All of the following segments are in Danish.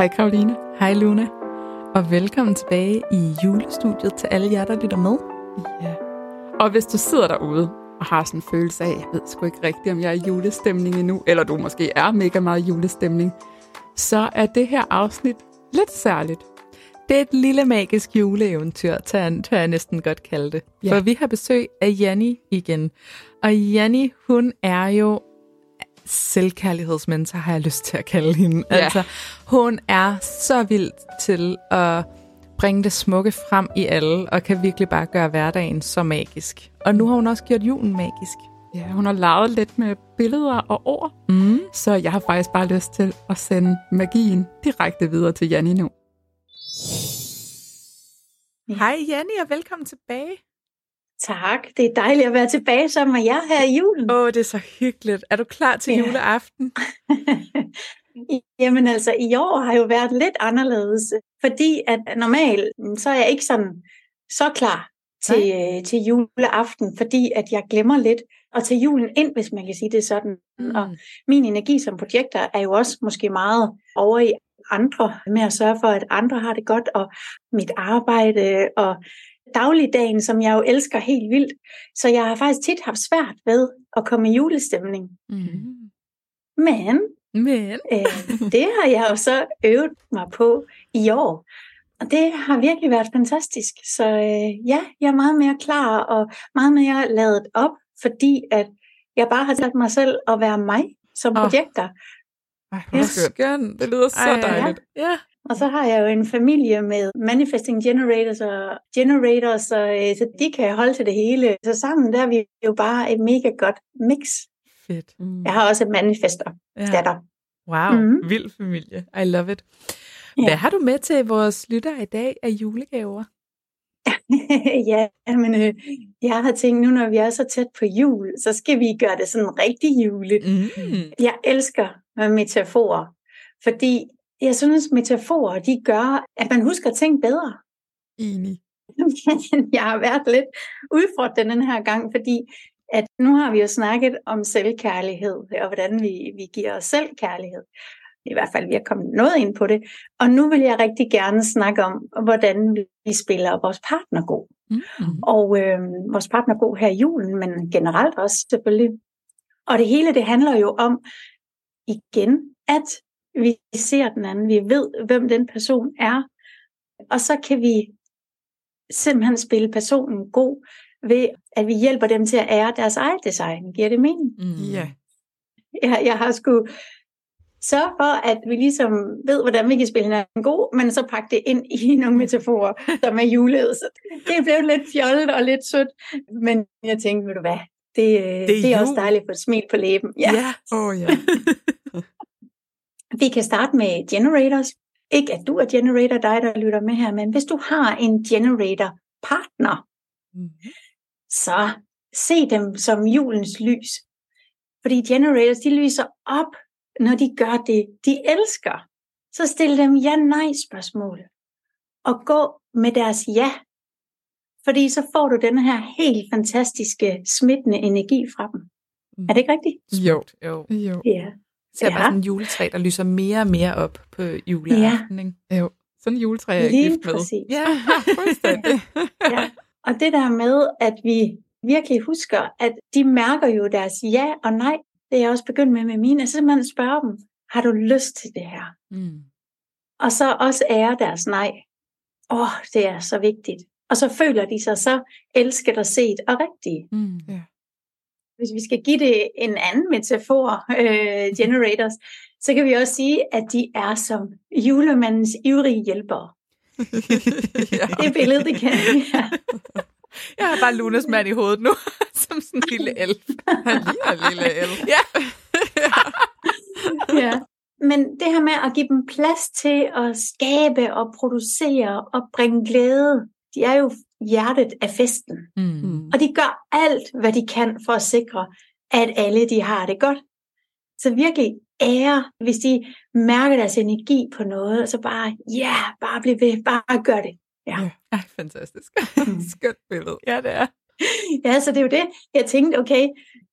Hej Karoline. Hej Luna. Og velkommen tilbage i julestudiet til alle jer, der lytter med. Ja. Og hvis du sidder derude og har sådan en følelse af, jeg ved sgu ikke rigtigt, om jeg er i julestemning endnu, eller du måske er mega meget julestemning, så er det her afsnit lidt særligt. Det er et lille magisk juleeventyr, tør jeg næsten godt kalde det. Ja. For vi har besøg af Janni igen. Og Janni, hun er jo selvkærlighedsmentor, har jeg lyst til at kalde hende. Ja. Altså, hun er så vild til at bringe det smukke frem i alle, og kan virkelig bare gøre hverdagen så magisk. Og nu har hun også gjort julen magisk. Ja, hun har lavet lidt med billeder og ord, mm. så jeg har faktisk bare lyst til at sende magien direkte videre til Janni nu. Hej Janni, og velkommen tilbage. Tak, det er dejligt at være tilbage sammen med jer her i julen. Åh, oh, det er så hyggeligt. Er du klar til ja. juleaften? Jamen altså, i år har jo været lidt anderledes, fordi at normalt, så er jeg ikke sådan så klar til, øh, til juleaften, fordi at jeg glemmer lidt at tage julen ind, hvis man kan sige det sådan. Mm. Og min energi som projekter er jo også måske meget over i andre, med at sørge for, at andre har det godt, og mit arbejde, og dagligdagen, som jeg jo elsker helt vildt. Så jeg har faktisk tit haft svært ved at komme i julestemning. Mm. Men, Men. øh, det har jeg jo så øvet mig på i år. Og det har virkelig været fantastisk. Så øh, ja, jeg er meget mere klar og meget mere lavet op, fordi at jeg bare har taget mig selv at være mig som oh. projekter. Ej, hvor skøn. Det lyder så Ej, dejligt. Ja. ja. Og så har jeg jo en familie med manifesting generators og generators, så, øh, så de kan holde til det hele. Så sammen der er vi jo bare et mega godt mix. Fedt. Mm. Jeg har også et manifester ja. datter. Wow, mm. vild familie. I love it. Hvad ja. har du med til vores lytter i dag af julegaver? ja, men øh, jeg har tænkt nu, når vi er så tæt på jul, så skal vi gøre det sådan rigtig julet. Mm. Jeg elsker metaforer, fordi jeg synes, metaforer, de gør, at man husker ting bedre. Enig. jeg har været lidt udfordret den her gang, fordi at nu har vi jo snakket om selvkærlighed, og hvordan vi, vi giver os selv kærlighed. I hvert fald, vi har kommet noget ind på det. Og nu vil jeg rigtig gerne snakke om, hvordan vi spiller vores partner god. Mm. Og øh, vores partner god her i julen, men generelt også selvfølgelig. Og det hele, det handler jo om, igen, at vi ser den anden, vi ved, hvem den person er, og så kan vi simpelthen spille personen god ved, at vi hjælper dem til at ære deres eget design. Giver det mening? Mm. Ja. Jeg, jeg har sgu sørge for, at vi ligesom ved, hvordan vi kan spille hinanden god, men så pakke det ind i nogle metaforer, som er julet. Så det blev lidt fjollet og lidt sødt, men jeg tænkte, ved du hvad, det, det er, det er også dejligt at få et smil på læben. Ja, ja. Oh, ja. Vi kan starte med generators. Ikke at du er generator, dig der lytter med her, men hvis du har en generator partner, mm. så se dem som julens lys. Fordi generators, de lyser op, når de gør det, de elsker. Så stil dem ja-nej spørgsmål. Og gå med deres ja. Fordi så får du den her helt fantastiske smittende energi fra dem. Mm. Er det ikke rigtigt? Jo. jo. jo. Ja ser ja. bare sådan en juletræ, der lyser mere og mere op på juleaften. Ja. Ikke? Jo, sådan en juletræ er jeg gift med. Præcis. Ja, fuldstændig. ja. Og det der med, at vi virkelig husker, at de mærker jo deres ja og nej. Det er jeg også begyndt med med mine. Så simpelthen spørge dem, har du lyst til det her? Mm. Og så også ære deres nej. Åh, oh, det er så vigtigt. Og så føler de sig så elsket og set og rigtige. Mm. Ja hvis vi skal give det en anden metafor, øh, generators, så kan vi også sige, at de er som julemandens ivrige hjælpere. ja. Det billedet, det kan ja. Jeg har bare Lunas mand i hovedet nu, som sådan en lille elf. Han ligner en lille elf. Ja. ja. Men det her med at give dem plads til at skabe og producere og bringe glæde, de er jo hjertet af festen. Mm. Og de gør alt, hvad de kan for at sikre, at alle de har det godt. Så virkelig ære, hvis de mærker deres energi på noget, så bare, ja, yeah, bare bliv ved, bare gør det. Ja, ja fantastisk. Mm. Skønt billede. Ja, det er. Ja, så det er jo det. Jeg tænkte, okay,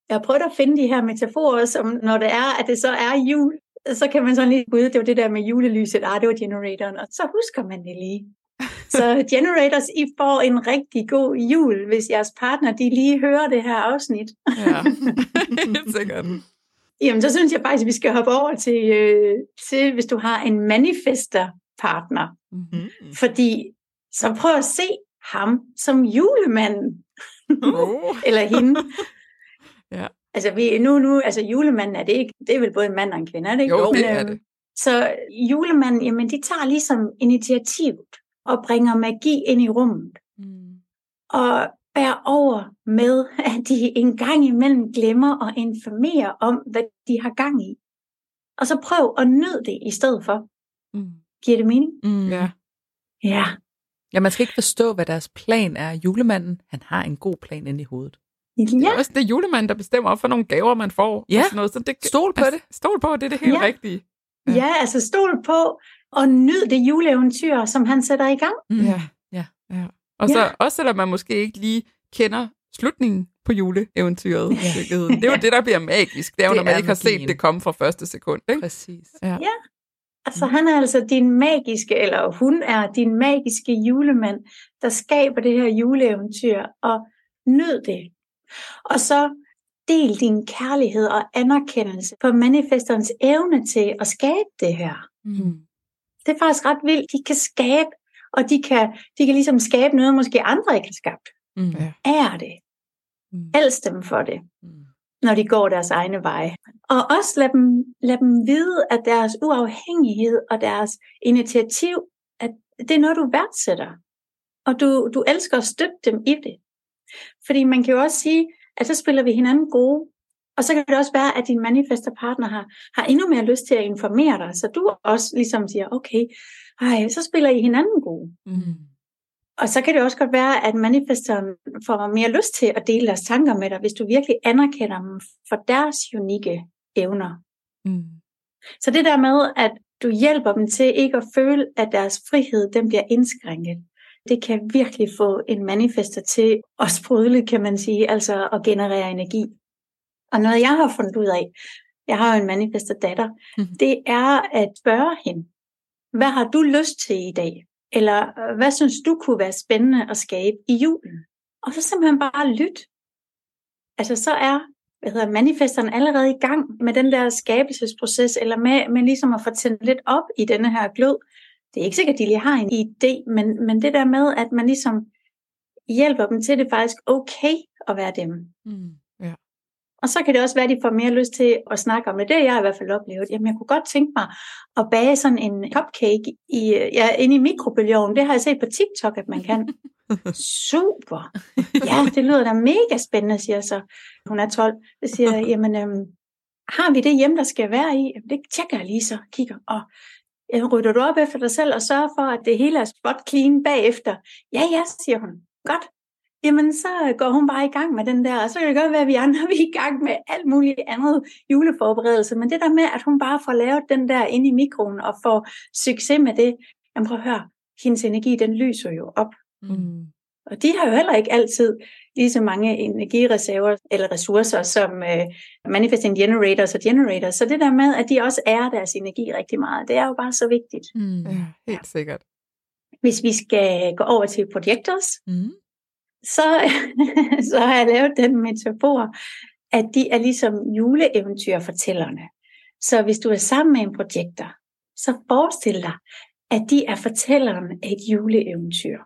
jeg har prøvet at finde de her metaforer, som når det er, at det så er jul, så kan man sådan lige gå ud, det var det der med julelyset, ah, det var generatoren, og så husker man det lige. Så generators, I får en rigtig god jul, hvis jeres partner, de lige hører det her afsnit. Ja, helt sikkert. Jamen, så synes jeg faktisk, at vi skal hoppe over til, øh, til hvis du har en manifester partner. Mm-hmm. Fordi, så prøv at se ham som julemanden. Oh. Eller hende. Ja. Altså, vi, nu, nu, altså julemanden er det ikke, det er vel både en mand og en kvinde, er det ikke? Jo, det er det. Så julemanden, jamen, de tager ligesom initiativet og bringer magi ind i rummet. Mm. og bærer over med, at de en gang imellem glemmer at informere om, hvad de har gang i. Og så prøv at nyde det i stedet for. Mm. Giver det mening? Mm. Ja. Ja. ja, man skal ikke forstå, hvad deres plan er. Julemanden, han har en god plan inde i hovedet. Det Ja, er også det julemanden, der bestemmer op for nogle gaver, man får. Ja. Og sådan noget. Så det, Stol på det. Stol på, det er det helt Ja. rigtige. ja, altså stol på og nyd det juleeventyr, som han sætter i gang. Mm. Ja. ja. Ja. Og Ja. så også selvom man måske ikke lige kender slutningen på juleeventyret. Ja. Det er jo det, der bliver magisk. Det er jo, Det når man ikke har set det komme fra første sekund. Ikke? Præcis. Ja. Altså han er altså din magiske, eller hun er din magiske julemand, der skaber det her juleeventyr, og nyd det. Og så del din kærlighed og anerkendelse på manifesterens evne til at skabe det her. Mm. Det er faktisk ret vildt. De kan skabe, og de kan, de kan ligesom skabe noget, måske andre ikke har skabt. Mm. Ja. Er det. Mm. Elsk dem for det, Mm. når de går deres egne veje. Og også lad dem, lad dem vide, at deres uafhængighed og deres initiativ, at det er noget, du værdsætter. Og du, du elsker at støtte dem i det. Fordi man kan jo også sige, at så spiller vi hinanden gode. Og så kan det også være, at din manifester partner har, har endnu mere lyst til at informere dig, så du også ligesom siger, okay, ej, så spiller I hinanden gode. Mm. Og så kan det også godt være, at manifesteren får mere lyst til at dele deres tanker med dig, hvis du virkelig anerkender dem for deres unikke evner. Mm. Så det der med, at du hjælper dem til ikke at føle, at deres frihed den bliver indskrænket, det kan virkelig få en manifester til at sprudle, kan man sige, altså at generere energi. Og noget jeg har fundet ud af, jeg har jo en manifester datter, Mhm. det er at spørge hende, hvad har du lyst til i dag? Eller øh, hvad synes du kunne være spændende at skabe i julen? Og så simpelthen bare lyt. Altså så er hvad hedder, manifesteren allerede i gang med den der skabelsesproces, eller med, med ligesom at få tændt lidt op i denne her glød. Det er ikke sikkert, at de lige har en idé, men, men det der med, at man ligesom hjælper dem til, det er faktisk okay at være dem. Mm. Og så kan det også være, at de får mere lyst til at snakke om det. Det har jeg i hvert fald oplevet. Jamen, jeg kunne godt tænke mig at bage sådan en cupcake i, ja, inde i mikrobølgeovnen. Det har jeg set på TikTok, at man kan. Super. Ja, det lyder da mega spændende, siger så. Hun er 12. Det siger jeg, jamen, øhm, har vi det hjemme, der skal være i? Jamen, det tjekker jeg lige så. Kigger. Og øh, rydder du op efter dig selv og sørger for, at det hele er spot clean bagefter? Ja, ja, siger hun. Godt. Jamen, så går hun bare i gang med den der, og så kan det godt være, at vi andre vi er i gang med alt muligt andet juleforberedelse, men det der med, at hun bare får lavet den der ind i mikroen og får succes med det, jamen prøv at høre, hendes energi, den lyser jo op. Mm. Og de har jo heller ikke altid lige så mange energireserver eller ressourcer som øh, manifesting generators og generators. Så det der med, at de også er deres energi rigtig meget, det er jo bare så vigtigt. Mm. Ja, helt sikkert. Hvis vi skal gå over til projectors, Mm. Så, så har jeg lavet den metafor, at de er ligesom juleeventyrfortællerne. Så hvis du er sammen med en projektor, så forestil dig, at de er fortælleren af et juleeventyr.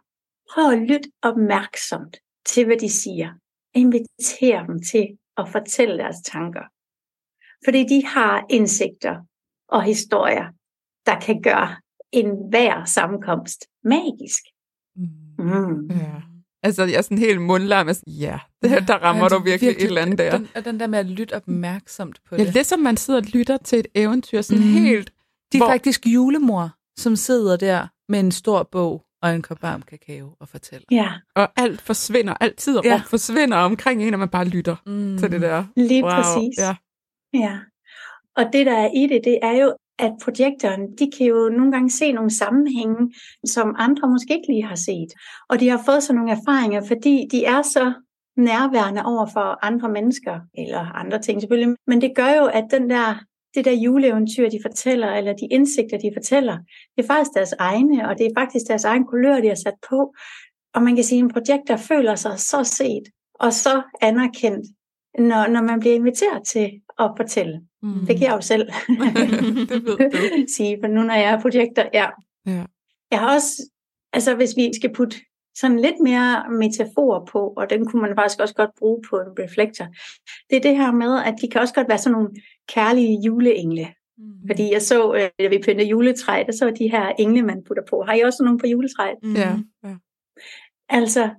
Prøv at lytte opmærksomt til, hvad de siger. Inviter dem til at fortælle deres tanker. Fordi de har indsigter og historier, der kan gøre en hver sammenkomst magisk. Mm. Mm. Ja. Altså, jeg er sådan helt mundlam. Altså, ja, det, der rammer altså, du virkelig, virkelig et eller andet der. Den, og den der med at lytte opmærksomt på Ja, det. det som man sidder og lytter til et eventyr, sådan Mhm. mm. helt... De er hvor- faktisk julemor, som sidder der med en stor bog og en kop varm kakao og fortæller. Ja, Og alt forsvinder, alt tid og Ja. forsvinder omkring en, og man bare lytter Mm. mm. til det der. lige Wow. præcis. Ja. Ja, og det der er i det, det er jo, at projekterne, de kan jo nogle gange se nogle sammenhænge, som andre måske ikke lige har set. Og de har fået sådan nogle erfaringer, fordi de er så nærværende over for andre mennesker, eller andre ting selvfølgelig. Men det gør jo, at den der det der juleeventyr, de fortæller, eller de indsigter, de fortæller, det er faktisk deres egne, og det er faktisk deres egen kulør, de har sat på. Og man kan sige, at en projekter føler sig så set og så anerkendt, når, når man bliver inviteret til at fortælle. Mm. Det kan jeg jo selv det ved du. sige, for nu når jeg er projekter, ja. ja. Jeg har også, altså hvis vi skal putte sådan lidt mere metafor på, og den kunne man faktisk også godt bruge på en reflektor, det er det her med, at de kan også godt være sådan nogle kærlige juleengle. Mm. Fordi jeg så, øh, da vi pyntede juletræ, der så de her engle, man putter på. Har I også nogle på juletræet? Mm. Ja. ja. Altså,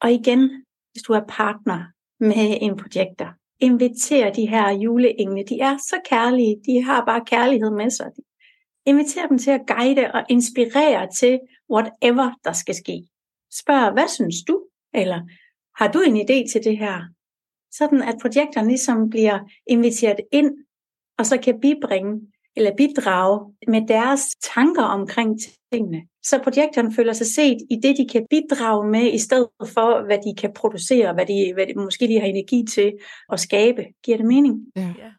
og igen, hvis du er partner med en projekter, inviter de her juleengle. De er så kærlige, de har bare kærlighed med sig. Inviter dem til at guide og inspirere til whatever der skal ske. Spørg, hvad synes du? Eller har du en idé til det her? Sådan at projekterne ligesom bliver inviteret ind, og så kan bibringe eller bidrage med deres tanker omkring tingene. Så projekterne føler sig set i det, de kan bidrage med, i stedet for, hvad de kan producere, hvad de, hvad de måske de har energi til at skabe. Giver det mening? Ja. ja.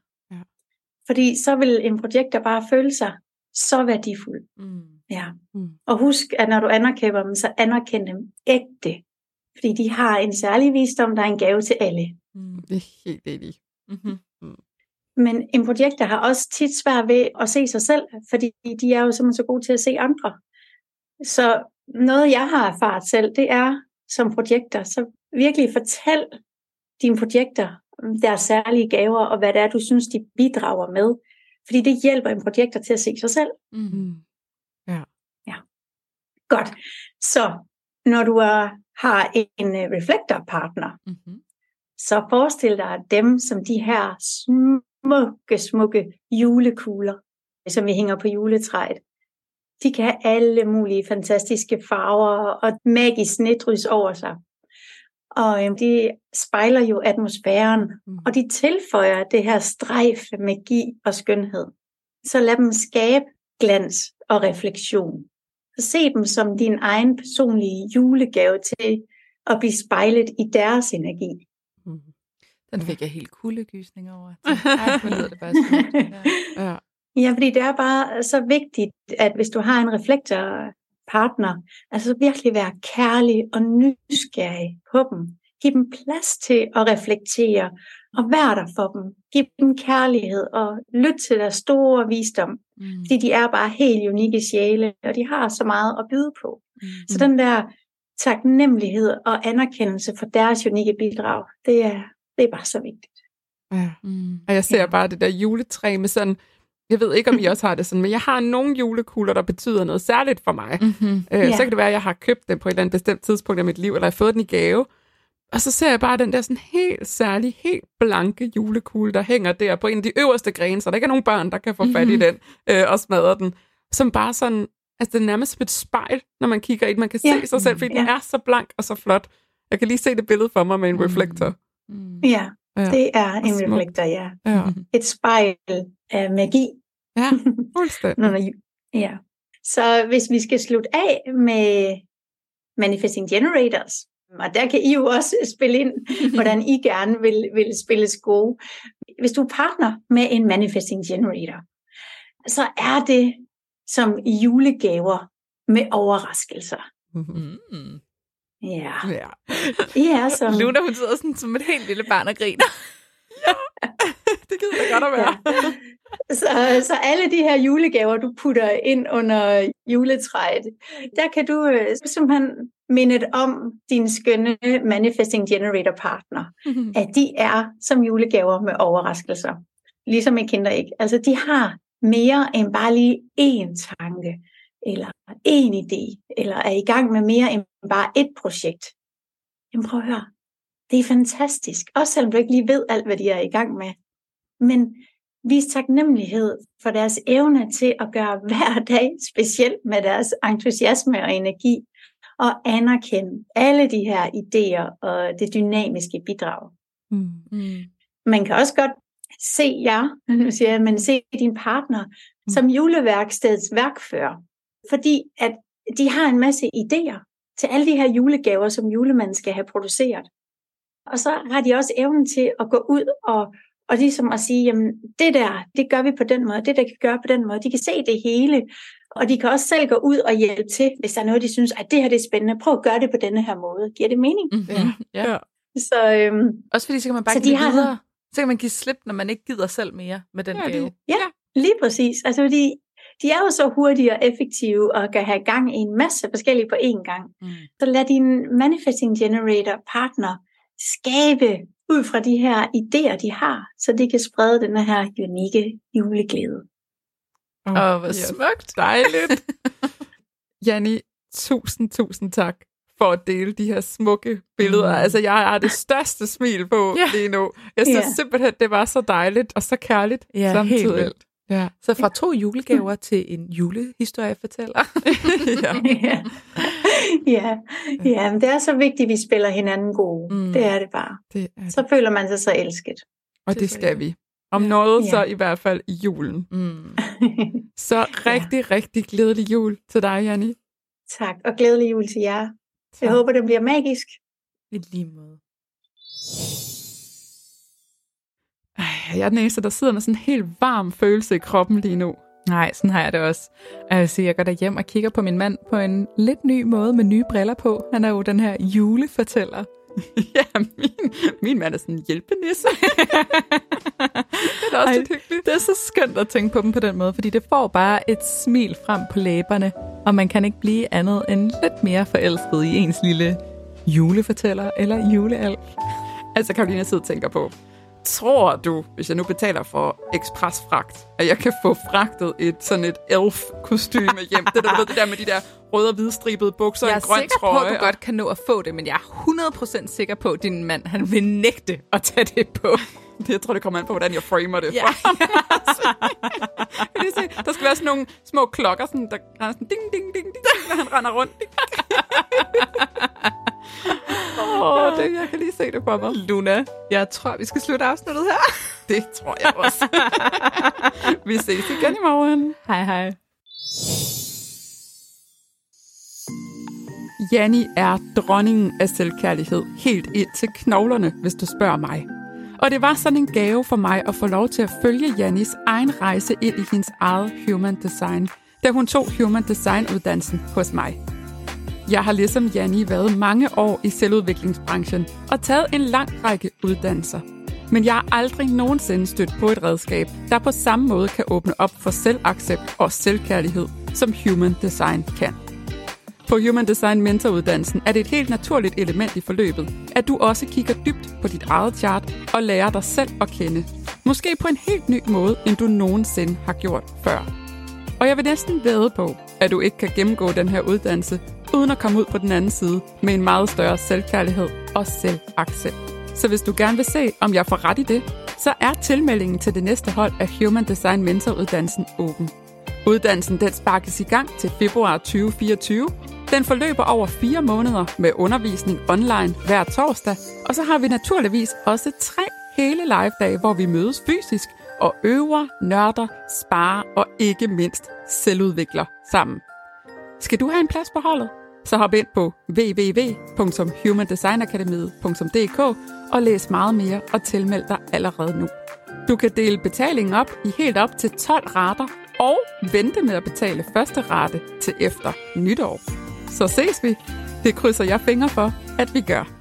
Fordi så vil en projekter bare føle sig så værdifuld. Mm. Ja. Mm. Og husk, at når du anerkender dem, så anerkend dem ægte. Fordi de har en særlig visdom, der er en gave til alle. Mm. Det er helt enig. Mm-hmm. Mm. Men en projekter har også tit svært ved at se sig selv, fordi de er jo simpelthen så gode til at se andre. Så noget, jeg har erfaret selv, det er som projekter, så virkelig fortæl dine projekter deres særlige gaver, og hvad det er, du synes, de bidrager med. Fordi det hjælper en projekter til at se sig selv. Mm. Ja. ja. Godt. Så når du er, har en uh, reflektorpartner, mm-hmm. så forestil dig dem som de her smukke, smukke julekugler, som vi hænger på juletræet. De kan have alle mulige fantastiske farver og magisk nedrys over sig. Og øhm, de spejler jo atmosfæren, mm. og de tilføjer det her strejf af magi og skønhed. Så lad dem skabe glans og refleksion. Så se dem som din egen personlige julegave til at blive spejlet i deres energi. Mm. Den fik jeg helt kuldegysning over. Ej, lyder det bare. Ja. Ja, fordi det er bare så vigtigt, at hvis du har en reflektor partner, altså virkelig være kærlig og nysgerrig på dem. Giv dem plads til at reflektere og være der for dem. Giv dem kærlighed og lyt til deres store visdom. Mm. Fordi de er bare helt unikke sjæle, og de har så meget at byde på. Mm. Så den der taknemmelighed og anerkendelse for deres unikke bidrag, det er, det er bare så vigtigt. Ja. Mm. Og jeg ser bare det der juletræ med sådan jeg ved ikke, om I også har det sådan, men jeg har nogle julekugler, der betyder noget særligt for mig. Mm-hmm. Øh, yeah. Så kan det være, at jeg har købt den på et eller andet bestemt tidspunkt af mit liv, eller jeg har fået den i gave. Og så ser jeg bare den der sådan helt særlige, helt blanke julekugle, der hænger der på en af de øverste grene, så der ikke er nogen børn, der kan få fat i mm-hmm. den øh, og smadre den. Som bare sådan, altså det er nærmest som et spejl, når man kigger i den. Man kan yeah. se sig selv, fordi yeah. den er så blank og så flot. Jeg kan lige se det billede for mig med en mm. reflektor. Mm. Ja, Ja. Det er en Smuk. reflektor, ja. ja. Et spejl af magi. Ja, fuldstændig. ja. Så hvis vi skal slutte af med Manifesting Generators, og der kan I jo også spille ind, hvordan I gerne vil, vil spille gode. Hvis du er partner med en Manifesting Generator, så er det som julegaver med overraskelser. Mm-hmm. Ja. ja. ja som... Luna, hun sidder sådan som et helt lille barn og griner. ja, det gider jeg godt at være. Ja. Så, så alle de her julegaver, du putter ind under juletræet, der kan du øh, simpelthen mindet om din skønne Manifesting Generator partner, mm-hmm. at de er som julegaver med overraskelser. Ligesom i Kinder ikke. Altså, de har mere end bare lige én tanke eller en idé, eller er i gang med mere end bare et projekt. Jamen prøv at høre, det er fantastisk, også selvom du ikke lige ved alt, hvad de er i gang med. Men vis taknemmelighed for deres evne til at gøre hver dag specielt med deres entusiasme og energi, og anerkende alle de her idéer og det dynamiske bidrag. Mm. Mm. Man kan også godt se jer, nu siger jeg, men se din partner mm. som juleværkstedets værkfører. Fordi at de har en masse idéer til alle de her julegaver, som julemanden skal have produceret. Og så har de også evnen til at gå ud og, og ligesom at sige, jamen det der, det gør vi på den måde, det der kan vi gøre på den måde. De kan se det hele, og de kan også selv gå ud og hjælpe til, hvis der er noget, de synes, at det her det er spændende. Prøv at gøre det på denne her måde. Giver det mening? Mm-hmm. Ja. ja. Så, øhm, også fordi så kan man bare så give de har videre. Så kan man give slip, når man ikke gider selv mere med den ja, gave. Ja, lige præcis. Altså fordi de er jo så hurtige og effektive og kan have gang i en masse forskellige på én gang. Mm. Så lad din manifesting generator partner skabe ud fra de her idéer, de har, så de kan sprede den her unikke juleglæde. Åh, oh, hvor smukt. Dejligt. Janni, tusind, tusind tak for at dele de her smukke billeder. Mm. Altså, jeg har det største smil på yeah. lige nu. Jeg synes yeah. simpelthen, det var så dejligt og så kærligt ja, samtidig. Helt vildt. Ja. Så fra to julegaver til en julehistoriefortæller. ja. ja. ja. ja, men det er så vigtigt, at vi spiller hinanden gode. Mm. Det er det bare. Det er det. Så føler man sig så elsket. Og det skal vi. Om ja. noget, ja. så i hvert fald i julen. Mm. så rigtig, ja. rigtig glædelig jul til dig, Janni. Tak, og glædelig jul til jer. Tak. Jeg håber, det bliver magisk. I lige måde. Jeg er den eneste, der sidder med sådan en helt varm følelse i kroppen lige nu. Nej, sådan har jeg det også. Altså, jeg går der hjem og kigger på min mand på en lidt ny måde med nye briller på. Han er jo den her julefortæller. ja, min, min mand er sådan en hjælpenisse. det er også Ej, lidt hyggeligt. Det er så skønt at tænke på dem på den måde, fordi det får bare et smil frem på læberne, og man kan ikke blive andet end lidt mere forelsket i ens lille julefortæller eller julealf. Altså, Karoline sidder og tænker på, tror du, hvis jeg nu betaler for ekspresfragt, at jeg kan få fragtet et sådan et elf-kostyme hjem? Det der, ved, det der med de der røde og hvidstribede bukser og en grøn trøje. Jeg er sikker på, at du godt kan nå at få det, men jeg er 100% sikker på, at din mand han vil nægte at tage det på. Det, jeg tror, det kommer an på, hvordan jeg framer det. Ja. kan se? Der skal være sådan nogle små klokker, sådan, der render sådan ding, ding, ding, ding, når han render rundt. Åh, oh, det, jeg kan lige se det på mig. Luna, jeg tror, vi skal slutte afsnittet her. det tror jeg også. vi ses igen i morgen. Hej hej. Janni er dronningen af selvkærlighed, helt ind til knoglerne, hvis du spørger mig. Og det var sådan en gave for mig at få lov til at følge Jannis egen rejse ind i hendes eget human design, da hun tog human design uddannelsen hos mig. Jeg har ligesom Janni været mange år i selvudviklingsbranchen og taget en lang række uddannelser. Men jeg har aldrig nogensinde stødt på et redskab, der på samme måde kan åbne op for selvaccept og selvkærlighed, som Human Design kan. På Human Design Mentoruddannelsen er det et helt naturligt element i forløbet, at du også kigger dybt på dit eget chart og lærer dig selv at kende. Måske på en helt ny måde, end du nogensinde har gjort før. Og jeg vil næsten væde på, at du ikke kan gennemgå den her uddannelse, uden at komme ud på den anden side med en meget større selvkærlighed og selvaccept. Så hvis du gerne vil se, om jeg får ret i det, så er tilmeldingen til det næste hold af Human Design Mentoruddannelsen åben. Uddannelsen den sparkes i gang til februar 2024. Den forløber over fire måneder med undervisning online hver torsdag, og så har vi naturligvis også tre hele live-dage, hvor vi mødes fysisk og øver, nørder, sparer og ikke mindst selvudvikler sammen. Skal du have en plads på holdet? Så hop ind på www.humandesignakademiet.dk og læs meget mere og tilmeld dig allerede nu. Du kan dele betalingen op i helt op til 12 rater og vente med at betale første rate til efter nytår. Så ses vi. Det krydser jeg fingre for, at vi gør.